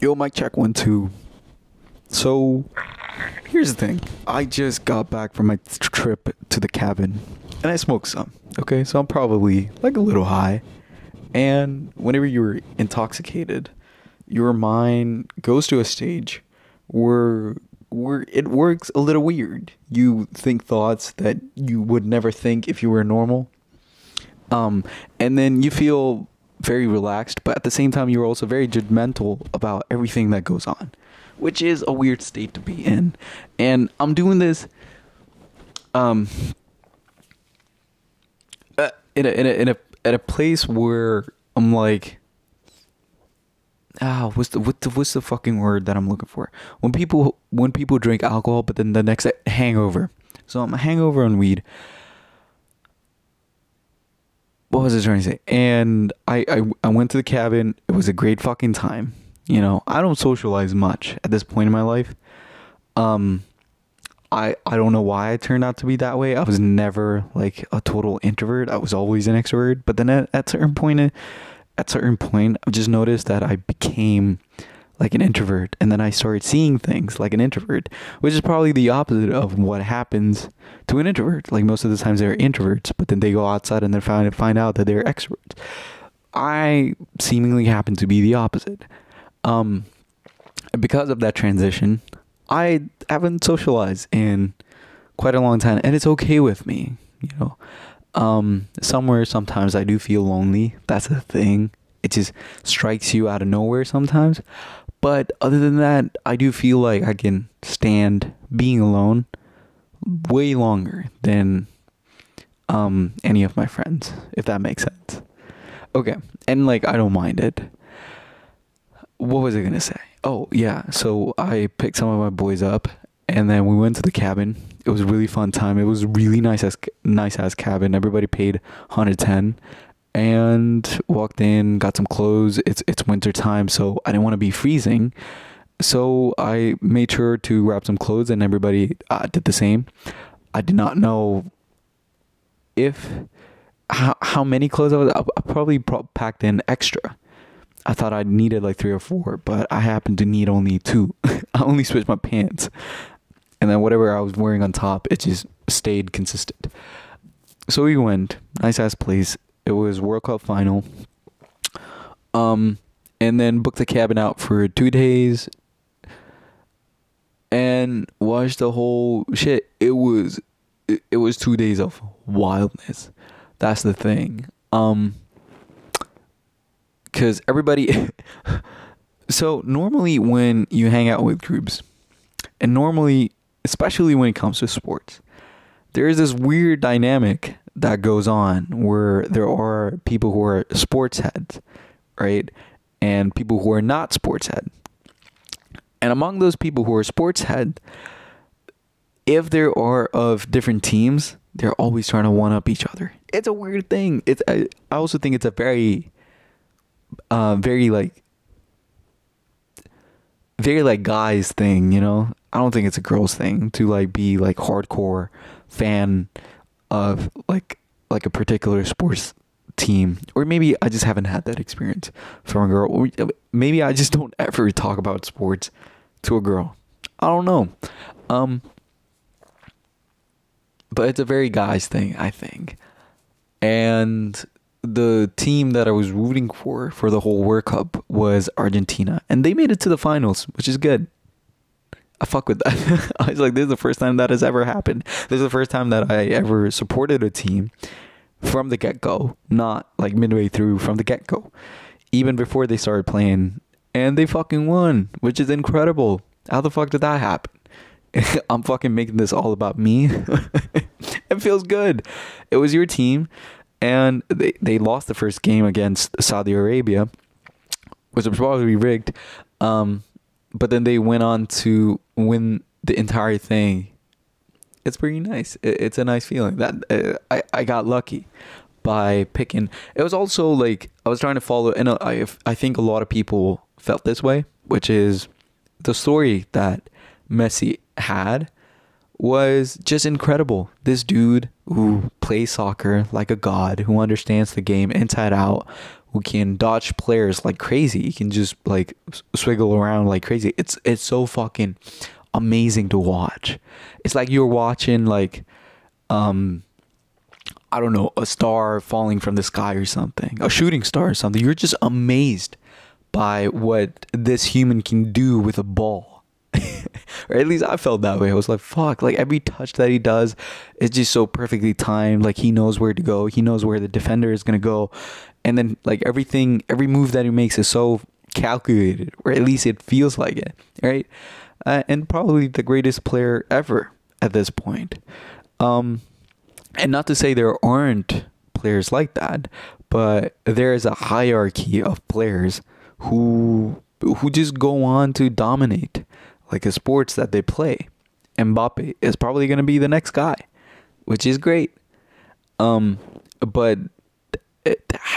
Yo, mic check one two. So, here's the thing. I just got back from my trip to the cabin, and I smoked some. Okay, so I'm probably like a little high. And whenever you're intoxicated, your mind goes to a stage where where it works a little weird. You think thoughts that you would never think if you were normal. Um, and then you feel very relaxed, but at the same time, you're also very judgmental about everything that goes on, which is a weird state to be in. And I'm doing this, um, uh, in a in a in a at a place where I'm like, ah, what's the what's the what's the fucking word that I'm looking for? When people when people drink alcohol, but then the next hangover. So I'm a hangover on weed what was I trying to say? And I, I I went to the cabin. It was a great fucking time. You know, I don't socialize much at this point in my life. Um, I I don't know why I turned out to be that way. I was never like a total introvert. I was always an extrovert. But then at at certain point, at certain point, I just noticed that I became like an introvert and then I started seeing things like an introvert, which is probably the opposite of what happens to an introvert. Like most of the times they're introverts, but then they go outside and then find find out that they're extroverts. I seemingly happen to be the opposite. Um because of that transition, I haven't socialized in quite a long time and it's okay with me, you know. Um somewhere sometimes I do feel lonely. That's a thing. It just strikes you out of nowhere sometimes. But other than that, I do feel like I can stand being alone way longer than um any of my friends, if that makes sense. Okay. And like I don't mind it. What was I gonna say? Oh yeah, so I picked some of my boys up and then we went to the cabin. It was really fun time. It was really nice as nice ass cabin. Everybody paid 110 and walked in, got some clothes. It's it's winter time, so I didn't want to be freezing. So I made sure to wrap some clothes, and everybody uh, did the same. I did not know if how how many clothes I was. I, I probably packed in extra. I thought I needed like three or four, but I happened to need only two. I only switched my pants, and then whatever I was wearing on top, it just stayed consistent. So we went, nice ass place. It was World Cup final. Um, and then booked the cabin out for two days and watched the whole shit. It was it, it was two days of wildness. That's the thing. Um, because everybody. so normally when you hang out with groups, and normally, especially when it comes to sports, there is this weird dynamic that goes on where there are people who are sports heads, right? And people who are not sports head. And among those people who are sports head, if there are of different teams, they're always trying to one up each other. It's a weird thing. It's I, I also think it's a very uh very like very like guys thing, you know? I don't think it's a girls thing to like be like hardcore fan of like like a particular sports team or maybe I just haven't had that experience from a girl or maybe I just don't ever talk about sports to a girl. I don't know. Um but it's a very guys thing, I think. And the team that I was rooting for for the whole World Cup was Argentina, and they made it to the finals, which is good. I fuck with that. I was like, this is the first time that has ever happened. This is the first time that I ever supported a team from the get go, not like midway through from the get go, even before they started playing. And they fucking won, which is incredible. How the fuck did that happen? I'm fucking making this all about me. it feels good. It was your team, and they, they lost the first game against Saudi Arabia, which was probably rigged. Um, but then they went on to win the entire thing. It's pretty nice. it's a nice feeling that uh, I I got lucky by picking. It was also like I was trying to follow, and I I think a lot of people felt this way, which is the story that Messi had was just incredible. This dude who plays soccer like a god, who understands the game inside out, who can dodge players like crazy. He can just like swiggle around like crazy. It's it's so fucking amazing to watch. It's like you're watching like um I don't know, a star falling from the sky or something, a shooting star or something. You're just amazed by what this human can do with a ball. or at least I felt that way. I was like, fuck, like every touch that he does is just so perfectly timed. Like he knows where to go, he knows where the defender is going to go. And then, like, everything, every move that he makes is so calculated, or at least it feels like it, right? Uh, and probably the greatest player ever at this point. Um, and not to say there aren't players like that, but there is a hierarchy of players who who just go on to dominate like the sports that they play. Mbappe is probably going to be the next guy, which is great. Um, but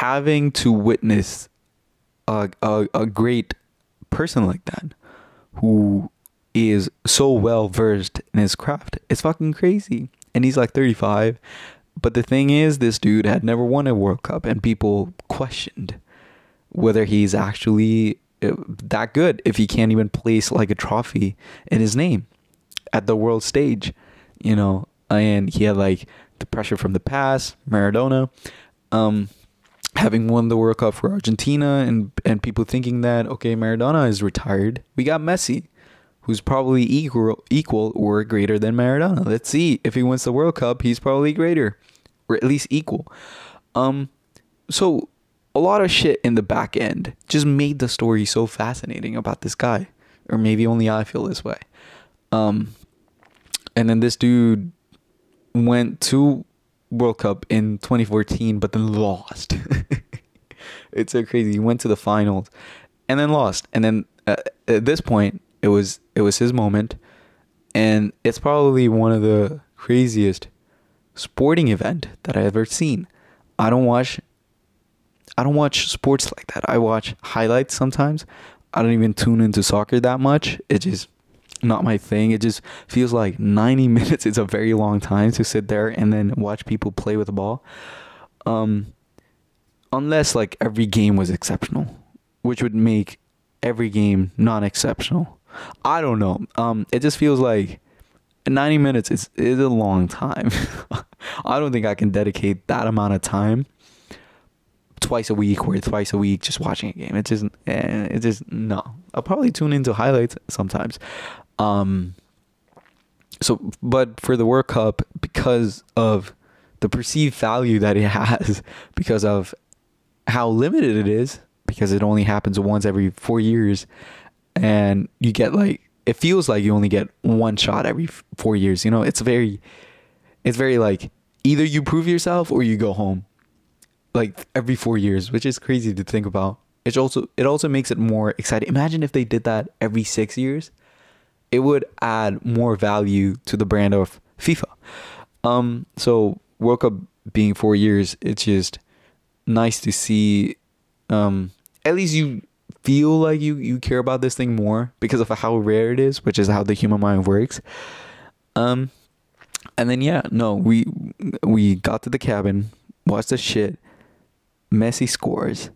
having to witness a, a, a great person like that who is so well versed in his craft, it's fucking crazy. And he's like 35. But the thing is, this dude had never won a World Cup, and people questioned whether he's actually uh, that good if he can't even place like a trophy in his name at the world stage, you know. And he had like the pressure from the past, Maradona, um, having won the World Cup for Argentina, and and people thinking that okay, Maradona is retired. We got Messi, who's probably equal equal or greater than Maradona. Let's see if he wins the World Cup, he's probably greater, or at least equal. Um, so a lot of shit in the back end just made the story so fascinating about this guy. Or maybe only I feel this way. Um, and then this dude went to World Cup in 2014, but then lost. it's so crazy. He went to the finals and then lost. And then uh, at this point, it was it was his moment, and it's probably one of the craziest sporting event that I ever seen. I don't watch I don't watch sports like that. I watch highlights sometimes. I don't even tune into soccer that much. It's just not my thing. It just feels like 90 minutes is a very long time to sit there and then watch people play with the ball. Um unless like every game was exceptional, which would make every game non-exceptional. I don't know. Um it just feels like 90 minutes is is a long time. I don't think I can dedicate that amount of time twice a week or twice a week just watching a game. It just eh, it just no. I'll probably tune into highlights sometimes. Um so but for the World Cup because of the perceived value that it has because of how limited it is because it only happens once every 4 years and you get like it feels like you only get one shot every 4 years, you know? It's very it's very like either you prove yourself or you go home like every four years, which is crazy to think about. It also it also makes it more exciting. Imagine if they did that every six years. It would add more value to the brand of FIFA. Um, so World Cup being four years, it's just nice to see. Um, at least you feel like you you care about this thing more because of how rare it is, which is how the human mind works. Um, and then yeah, no, we we got to the cabin, watched the shit, Messi scores,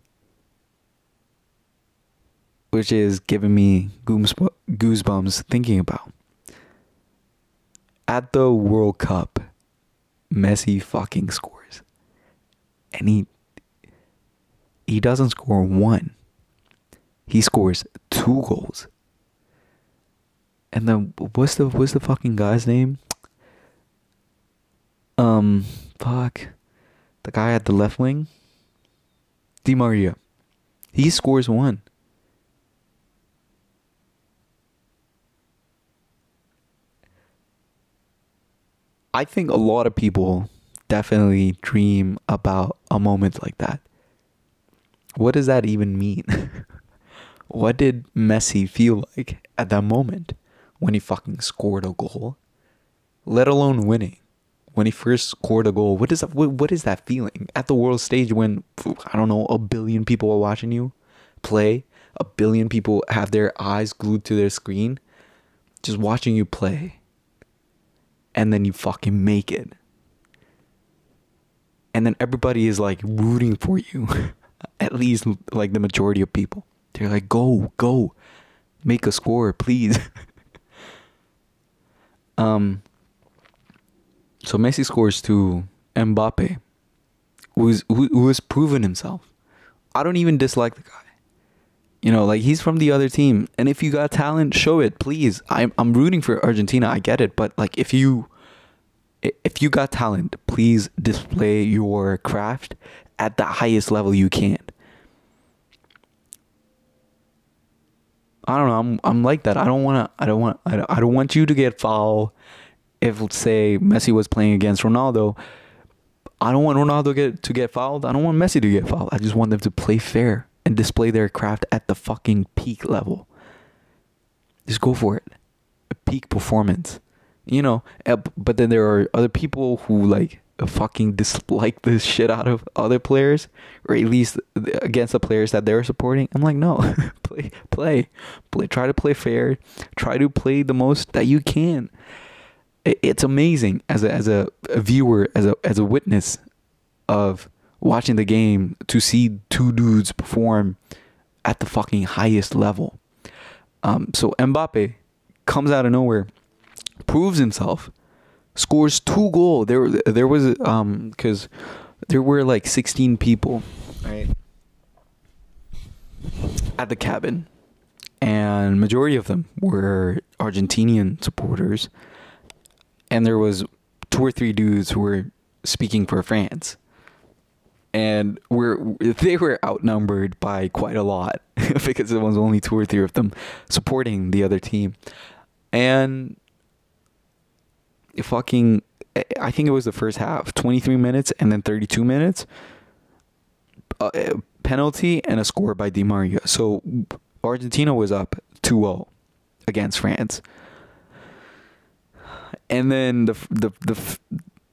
which is giving me goosebumps thinking about. At the World Cup, Messi fucking scores. And he he doesn't score one. He scores two goals. And then what's the what's the fucking guy's name? Um fuck. The guy at the left wing? Di Maria. He scores one. I think a lot of people definitely dream about a moment like that. What does that even mean? what did Messi feel like at that moment when he fucking scored a goal? Let alone winning when he first scored a goal. What is that? What, what is that feeling at the world stage when I don't know a billion people are watching you play? A billion people have their eyes glued to their screen, just watching you play, and then you fucking make it, and then everybody is like rooting for you. at least like the majority of people. They're like, go, go, make a score, please. um. So Messi scores to Mbappe, who's who, who has proven himself. I don't even dislike the guy. You know, like he's from the other team, and if you got talent, show it, please. I'm I'm rooting for Argentina. I get it, but like if you if you got talent, please display your craft at the highest level you can. I don't know. I'm I'm like that. I don't want to. I don't want. I don't, I don't want you to get foul. If say Messi was playing against Ronaldo, I don't want Ronaldo get to get fouled. I don't want Messi to get fouled. I just want them to play fair and display their craft at the fucking peak level. Just go for it. A peak performance. You know, eh, but then there are other people who like fucking dislike the shit out of other players, or at least against the players that they're supporting. I'm like, no, play, play, play. Try to play fair. Try to play the most that you can. It's amazing as a as a viewer, as a as a witness of watching the game to see two dudes perform at the fucking highest level. Um, so Mbappe comes out of nowhere, proves himself scores two goals. There, there was um because there were like sixteen people, right, at the cabin, and majority of them were Argentinian supporters, and there was two or three dudes who were speaking for France. And we're they were outnumbered by quite a lot because there was only two or three of them supporting the other team, and fucking I think it was the first half, 23 minutes and then 32 minutes. Uh, penalty and a score by Di Maria. So Argentina was up 2-0 against France. And then the the the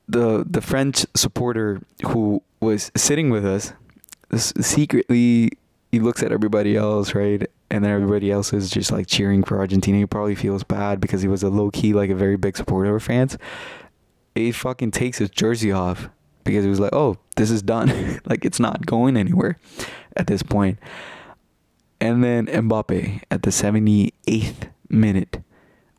the the French supporter who was sitting with us secretly he looks at everybody else, right? And then everybody else is just like cheering for Argentina. He probably feels bad because he was a low key, like a very big supporter of France. He fucking takes his jersey off because he was like, oh, this is done. like it's not going anywhere at this point. And then Mbappe at the 78th minute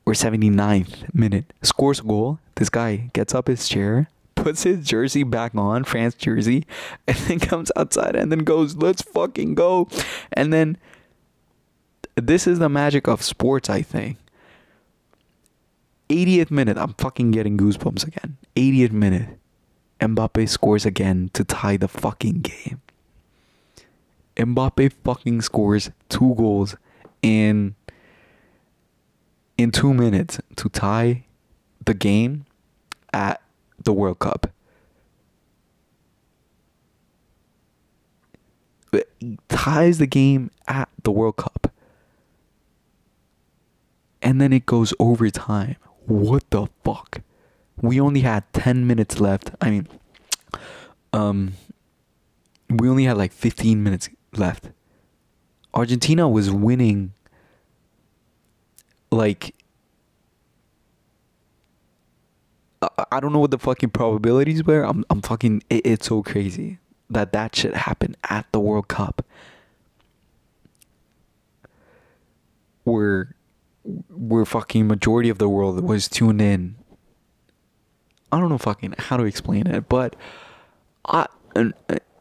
or 79th minute scores a goal. This guy gets up his chair, puts his jersey back on, France jersey, and then comes outside and then goes, let's fucking go. And then this is the magic of sports, I think. 80th minute, I'm fucking getting goosebumps again. 80th minute, Mbappe scores again to tie the fucking game. Mbappe fucking scores two goals in in 2 minutes to tie the game at the World Cup. ties the game at the World Cup and then it goes overtime. What the fuck? We only had 10 minutes left. I mean, um, we only had like 15 minutes left. Argentina was winning like I don't know what the fucking probabilities were. I'm I'm fucking it, it's so crazy that that shit happened at the World Cup. Where where fucking majority of the world was tuned in. I don't know fucking how to explain it, but I uh,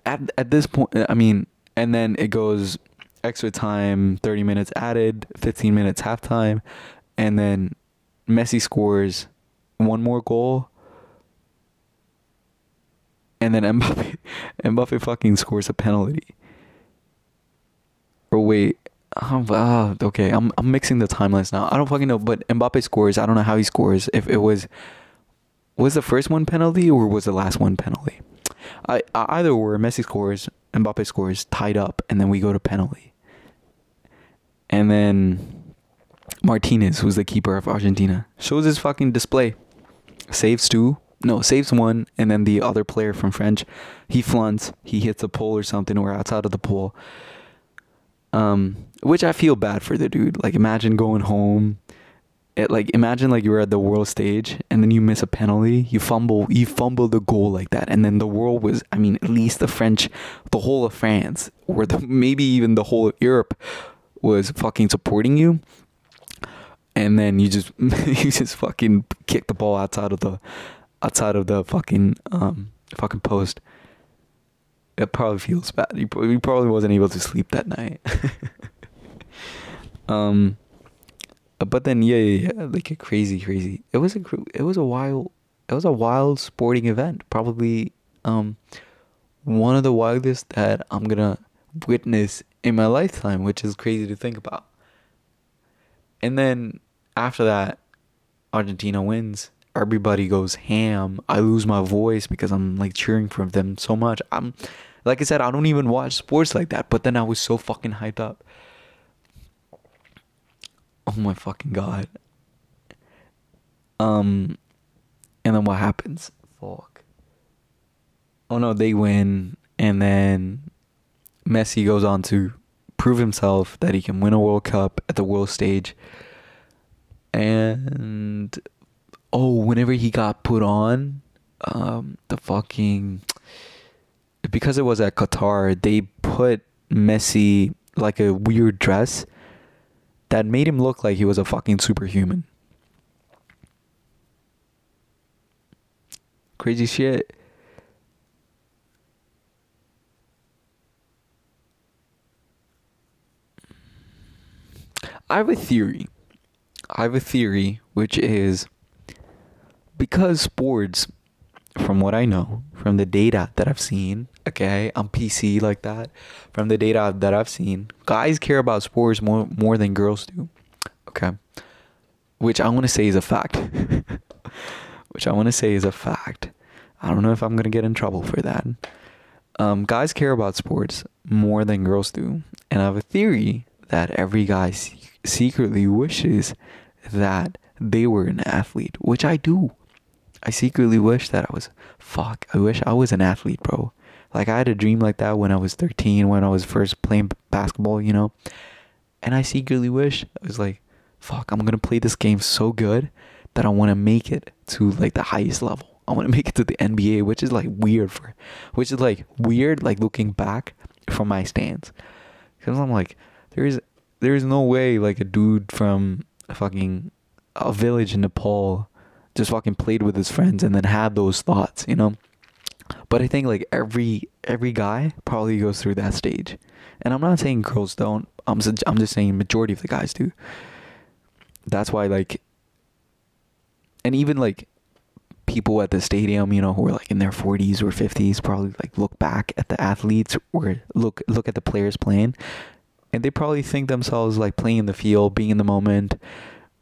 at at this point, uh, I mean, and then it goes extra time, 30 minutes added, 15 minutes halftime, and then Messi scores one more goal. And then Mbappe, Mbappe fucking scores a penalty. Or wait, Oh, uh, okay. I'm I'm mixing the timelines now. I don't fucking know, but Mbappe scores. I don't know how he scores. If it was was the first one penalty or was the last one penalty? I, either or Messi scores, Mbappe scores, tied up, and then we go to penalty. And then Martinez, who's the keeper of Argentina, shows his fucking display. Saves two. No, saves one, and then the other player from French, he flunts. He hits a pole or something, or outside of the pole. Um, which I feel bad for the dude. Like, imagine going home it like imagine like you're at the world stage and then you miss a penalty you fumble you fumble the goal like that and then the world was i mean at least the french the whole of france or the, maybe even the whole of europe was fucking supporting you and then you just you just fucking kick the ball outside of the outside of the fucking um fucking post. It probably feels bad. He probably wasn't able to sleep that night um but then yeah, yeah, yeah, like a crazy, crazy. It was a it was a wild it was a wild sporting event. Probably um one of the wildest that I'm gonna witness in my lifetime, which is crazy to think about. And then after that, Argentina wins. Everybody goes ham. I lose my voice because I'm like cheering for them so much. I'm like I said, I don't even watch sports like that. But then I was so fucking hyped up. Oh my fucking god. Um, and then what happens? Fuck. Oh no, they win, and then Messi goes on to prove himself that he can win a World Cup at the world stage. And oh, whenever he got put on, um, the fucking because it was at Qatar, they put Messi like a weird dress that made him look like he was a fucking superhuman. Crazy shit. I have a theory. I have a theory which is because sports, from what I know, from the data that I've seen, okay, I'm PC like that. From the data that I've seen, guys care about sports more more than girls do. Okay. Which I want to say is a fact. Which I want to say is a fact. I don't know if I'm going to get in trouble for that. Um, guys care about sports more than girls do. And I have a theory that every guy secretly wishes that they were an athlete, which I do. I secretly wish that I was. Fuck, I wish I was an athlete, bro. Like I had a dream like that when I was 13, when I was first playing basketball, you know. And I secretly wish I was like, fuck, I'm gonna play this game so good that I want to make it to like the highest level. I want to make it to the NBA, which is like weird for, which is like weird, like looking back from my stance, because I'm like, there is, there is no way like a dude from a fucking a village in Nepal just fucking played with his friends and then had those thoughts, you know. But I think like every every guy probably goes through that stage, and I'm not saying girls don't. I'm just, I'm just saying majority of the guys do. That's why like, and even like people at the stadium, you know, who are like in their 40s or 50s, probably like look back at the athletes or look look at the players playing, and they probably think themselves like playing in the field, being in the moment,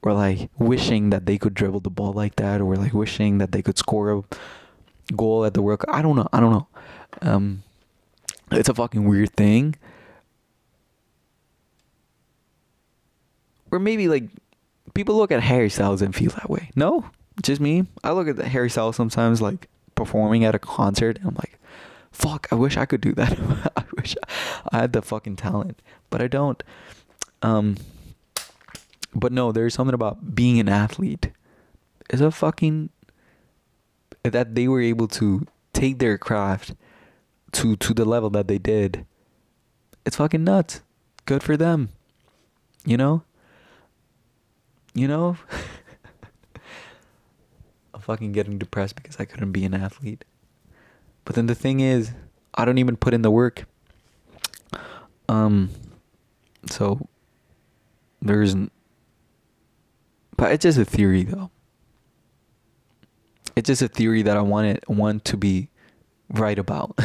or like wishing that they could dribble the ball like that, or like wishing that they could score a goal at the World Cup. I don't know. I don't know. Um, it's a fucking weird thing. Or maybe like people look at Harry Styles and feel that way. No, just me. I look at the Harry Styles sometimes like performing at a concert and I'm like, fuck, I wish I could do that. I wish I had the fucking talent, but I don't. Um, but no, there's something about being an athlete. It's a fucking that they were able to take their craft to to the level that they did. It's fucking nuts. Good for them. You know? You know? I'm fucking getting depressed because I couldn't be an athlete. But then the thing is, I don't even put in the work. Um so there's but it's just a theory though it's just a theory that I wanted want to be right about.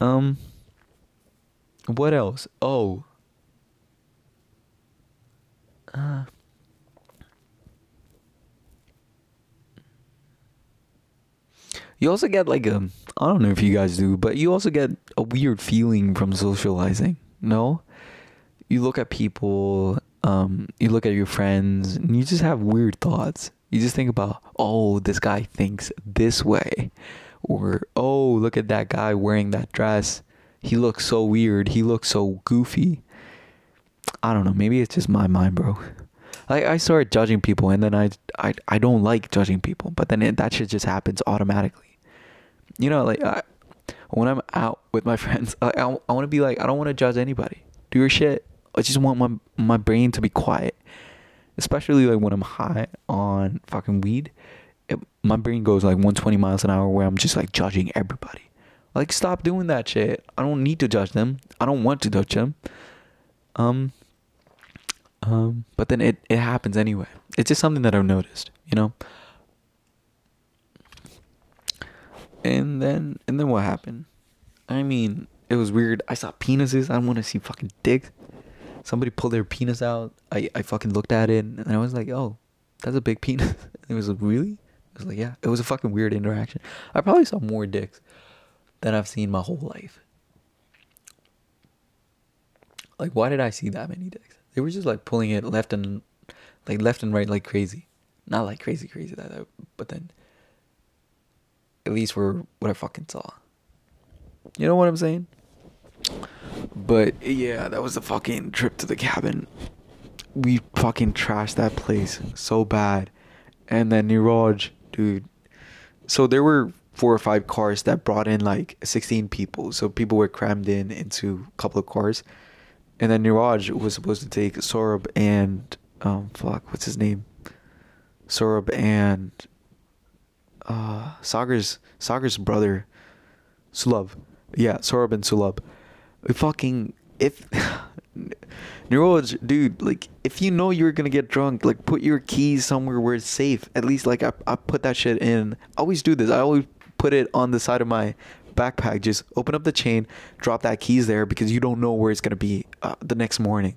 um what else? Oh. Uh You also get like a I don't know if you guys do, but you also get a weird feeling from socializing. No? You look at people um, you look at your friends and you just have weird thoughts. You just think about, oh, this guy thinks this way. Or, oh, look at that guy wearing that dress. He looks so weird. He looks so goofy. I don't know. Maybe it's just my mind, bro. Like I started judging people, and then I I I don't like judging people, but then it, that shit just happens automatically. You know, like I, when I'm out with my friends, I I, I want to be like I don't want to judge anybody. Do your shit. I just want my my brain to be quiet, especially like when I'm high on fucking weed. It, my brain goes like 120 miles an hour, where I'm just like judging everybody. Like stop doing that shit. I don't need to judge them. I don't want to judge them. Um, um, but then it, it happens anyway. It's just something that I've noticed, you know? And then and then what happened? I mean, it was weird. I saw penises. I don't want to see fucking dicks. Somebody pulled their penis out. I, I fucking looked at it and I was like, oh, that's a big penis. it was like, really? I was like, yeah. It was a fucking weird interaction. I probably saw more dicks than I've seen my whole life. Like, why did I see that many dicks? They were just like pulling it left and like left and right like crazy. Not like crazy, crazy that, but then at least for what I fucking saw. You know what I'm saying? But yeah, that was a fucking trip to the cabin. We fucking trashed that place so bad. And then Niraj, dude. So there were four or five cars that brought in like 16 people. So people were crammed in into a couple of cars and then Niraj was supposed to take Saurabh and um fuck, what's his name? Saurabh and uh Sagar's Sagar's brother Sulabh. Yeah, Saurabh and Sulabh. Fucking if Niraj, dude, like if you know you're gonna get drunk, like put your keys somewhere where it's safe. At least like I I put that shit in. I always do this. I always put it on the side of my backpack, just open up the chain, drop that keys there because you don't know where it's gonna be uh, the next morning.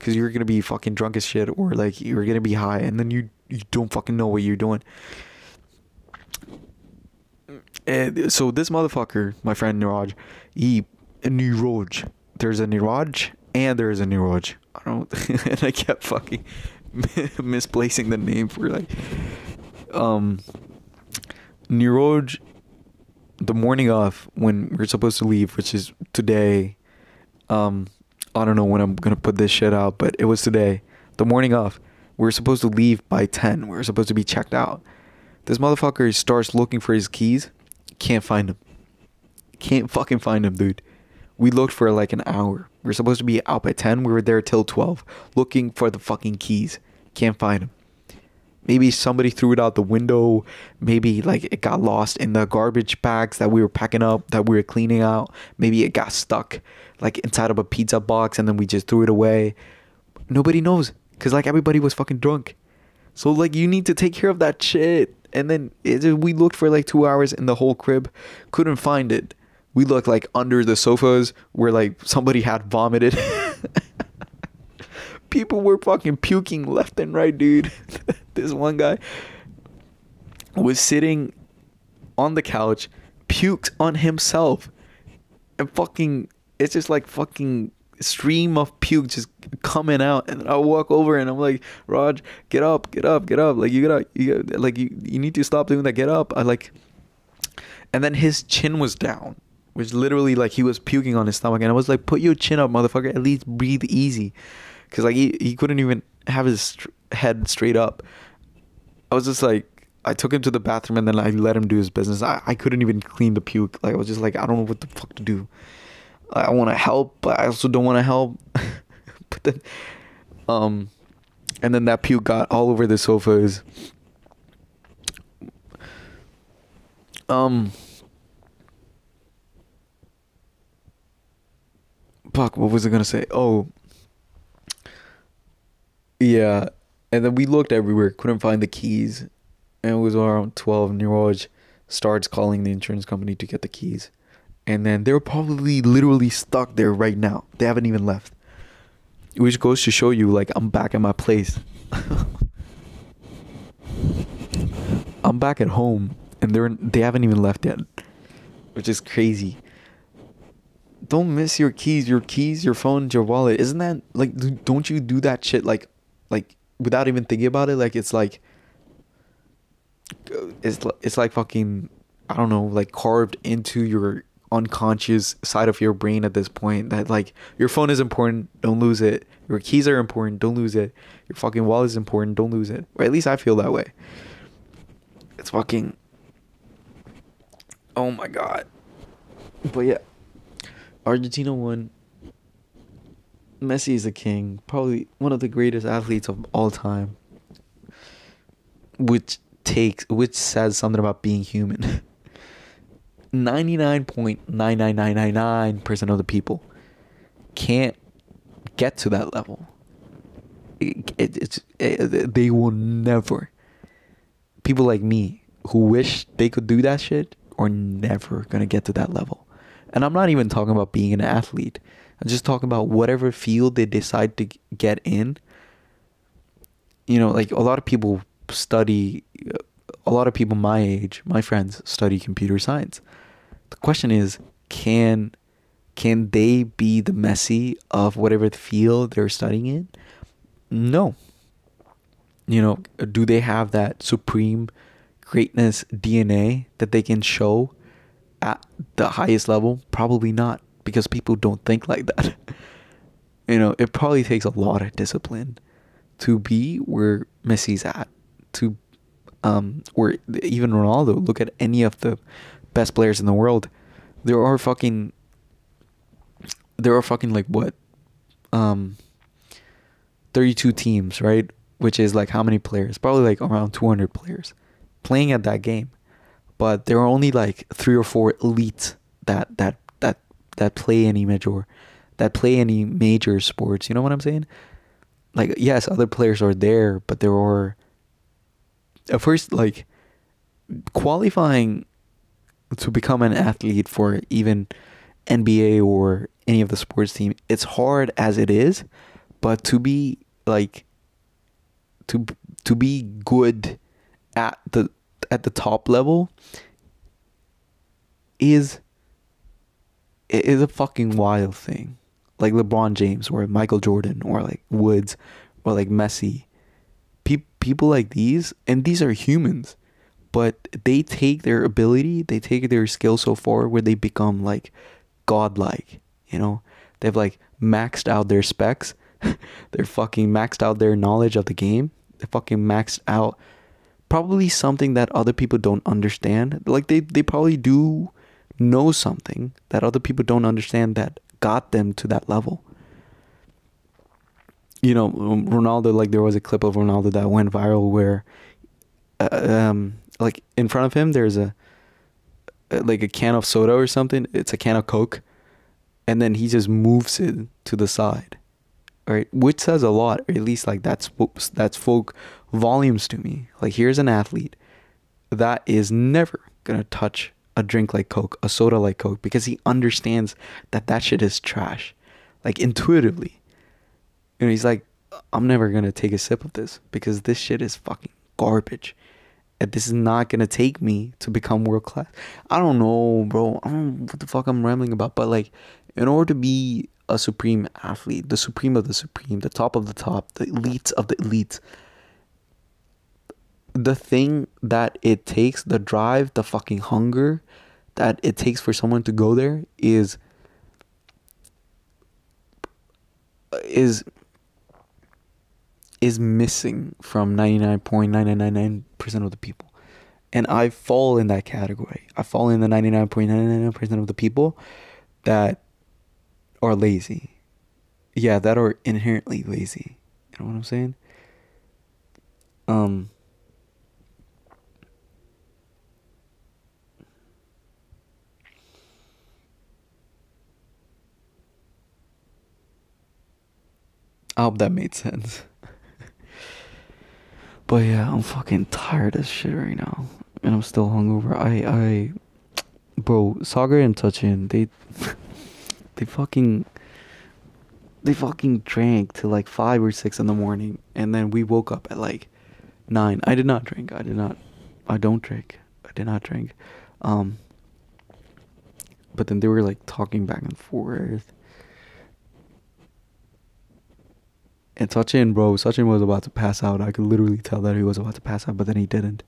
Cause you're gonna be fucking drunk as shit, or like you're gonna be high, and then you you don't fucking know what you're doing. And so this motherfucker, my friend Niraj, he Niraj. There's a Niraj and there's a Niraj. I don't, and I kept fucking misplacing the name for like, um, Niraj the morning of when we're supposed to leave, which is today. Um, I don't know when I'm gonna put this shit out, but it was today. The morning of, we are supposed to leave by ten. We are supposed to be checked out. This motherfucker starts looking for his keys. Can't find them. Can't fucking find them, dude. We looked for like an hour. We are supposed to be out by ten. We were there till twelve, looking for the fucking keys. Can't find them. Maybe somebody threw it out the window. Maybe like it got lost in the garbage bags that we were packing up, that we were cleaning out. Maybe it got stuck like inside of a pizza box and then we just threw it away. Nobody knows because like everybody was fucking drunk. So like you need to take care of that shit. And then it, we looked for like two hours in the whole crib, couldn't find it. We looked like under the sofas where like somebody had vomited. People were fucking puking left and right, dude. this one guy was sitting on the couch, puked on himself, and fucking it's just like fucking stream of puke just coming out and I walk over and I'm like, Raj, get up, get up, get up. Like you gotta you gotta, like you, you need to stop doing that, get up. I like and then his chin was down. Which literally like he was puking on his stomach and I was like, put your chin up, motherfucker. At least breathe easy. Cause like he, he couldn't even have his head straight up. I was just like, I took him to the bathroom and then I let him do his business. I, I couldn't even clean the puke. Like I was just like, I don't know what the fuck to do. I want to help, but I also don't want to help. but then, um, and then that puke got all over the sofas. Um, fuck, what was I gonna say? Oh, yeah, and then we looked everywhere, couldn't find the keys. And it was around 12. Niraj starts calling the insurance company to get the keys. And then they're probably literally stuck there right now. They haven't even left. Which goes to show you, like, I'm back at my place. I'm back at home and they're they haven't even left yet. Which is crazy. Don't miss your keys, your keys, your phone, your wallet. Isn't that like don't you do that shit like like without even thinking about it, like it's like it's it's like fucking I don't know, like carved into your unconscious side of your brain at this point that like your phone is important, don't lose it. Your keys are important, don't lose it. Your fucking wallet is important, don't lose it. Or at least I feel that way. It's fucking Oh my god. But yeah. Argentina won. Messi is a king, probably one of the greatest athletes of all time. Which takes which says something about being human. 99.99999% of the people can't get to that level. It, it, it's it, they will never. People like me who wish they could do that shit are never gonna get to that level. And I'm not even talking about being an athlete. I'm just talking about whatever field they decide to get in. You know, like a lot of people study, a lot of people my age, my friends study computer science. The question is, can can they be the Messi of whatever field they're studying in? No. You know, do they have that supreme greatness DNA that they can show at the highest level? Probably not, because people don't think like that. you know, it probably takes a lot of discipline to be where Messi's at, to um, or even Ronaldo. Look at any of the best players in the world. There are fucking, there are fucking like what, um, thirty-two teams, right? Which is like how many players? Probably like around two hundred players playing at that game, but there are only like three or four elites that that that that play any major, that play any major sports. You know what I'm saying? Like yes, other players are there, but there are at first like qualifying to become an athlete for even NBA or any of the sports team. It's hard as it is, but to be like to to be good at the at the top level is is a fucking wild thing. Like LeBron James or Michael Jordan or like Woods or like Messi. Pe- people like these and these are humans, but they take their ability, they take their skill so far where they become like godlike, you know? They've like maxed out their specs. They're fucking maxed out their knowledge of the game. They fucking maxed out probably something that other people don't understand. Like they, they probably do know something that other people don't understand that got them to that level. You know, um, Ronaldo, like there was a clip of Ronaldo that went viral where, uh, um, like in front of him, there's a, uh, like a can of soda or something. It's a can of Coke. And then he just moves it to the side right? Which says a lot, or at least like that's that's folk volumes to me. Like here's an athlete that is never gonna touch a drink like Coke, a soda like Coke, because he understands that that shit is trash, like intuitively. You know, he's like, I'm never gonna take a sip of this because this shit is fucking garbage. And this is not gonna take me to become world class. I don't know, bro. I don't know what the fuck I'm rambling about, but like, in order to be a supreme athlete, the supreme of the supreme, the top of the top, the elite of the elite. The thing that it takes, the drive, the fucking hunger that it takes for someone to go there is is is missing from 99.9999% of the people. And I fall in that category. I fall in the 99.99% of the people that are lazy. Yeah, that are inherently lazy. You know what I'm saying? Um I hope that made sense. but yeah, I'm fucking tired as shit right now. And I'm still hungover. I I bro, Sagar and Sachin, they they fucking they fucking drank till like five or six in the morning and then we woke up at like nine i did not drink i did not i don't drink i did not drink um but then they were like talking back and forth and Sachin, bro, Sachin was about to pass out. I could literally tell that he was about to pass out, but then he didn't.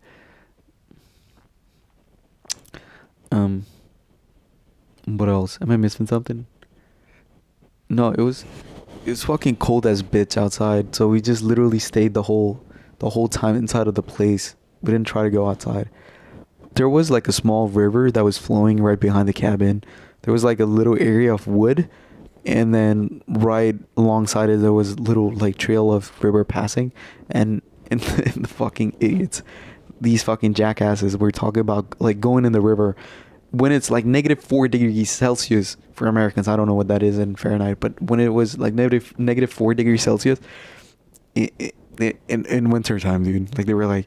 Um, what else? Am I missing something? No, it was it was fucking cold as bitch outside, so we just literally stayed the whole the whole time inside of the place. We didn't try to go outside. There was like a small river that was flowing right behind the cabin. There was like a little area of wood and then right alongside it there was a little like trail of river passing and and the, and the fucking idiots these fucking jackasses were talking about like going in the river when it's like negative four degrees Celsius for Americans. I don't know what that is in Fahrenheit, but when it was like negative negative four degrees Celsius, in in winter time, dude. Like they were like,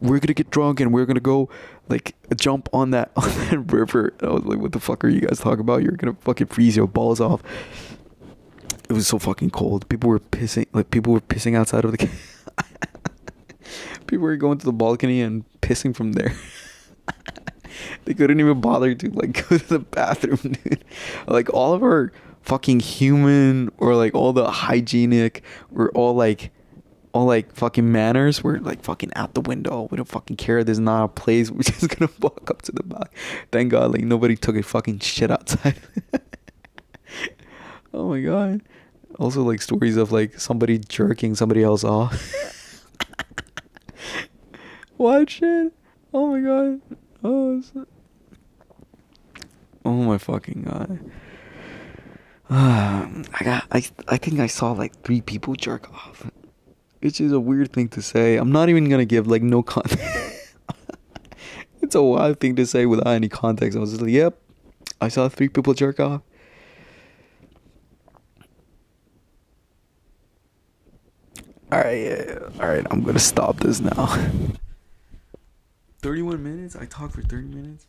we're gonna get drunk and we're gonna go like jump on that on that river. And I was like, what the fuck are you guys talking about? You're gonna fucking freeze your balls off. It was so fucking cold. People were pissing like people were pissing outside of the. people were going to the balcony and pissing from there. they couldn't even bother to like go to the bathroom, dude. Like all of our fucking human or like all the hygienic or all like all like fucking manners were like fucking out the window. We don't fucking care. There's not a place. We're just gonna walk up to the back. Thank God, like nobody took a fucking shit outside. oh my god. Also, like stories of like somebody jerking somebody else off. what shit? Oh my god. Oh. Oh my fucking god. Uh, I got. I. I think I saw like three people jerk off which is a weird thing to say. I'm not even gonna give like no context. it's a wild thing to say without any context. I was just like, yep, I saw three people jerk off. All right, yeah, all right. I'm gonna stop this now. Thirty-one minutes. I talked for thirty minutes.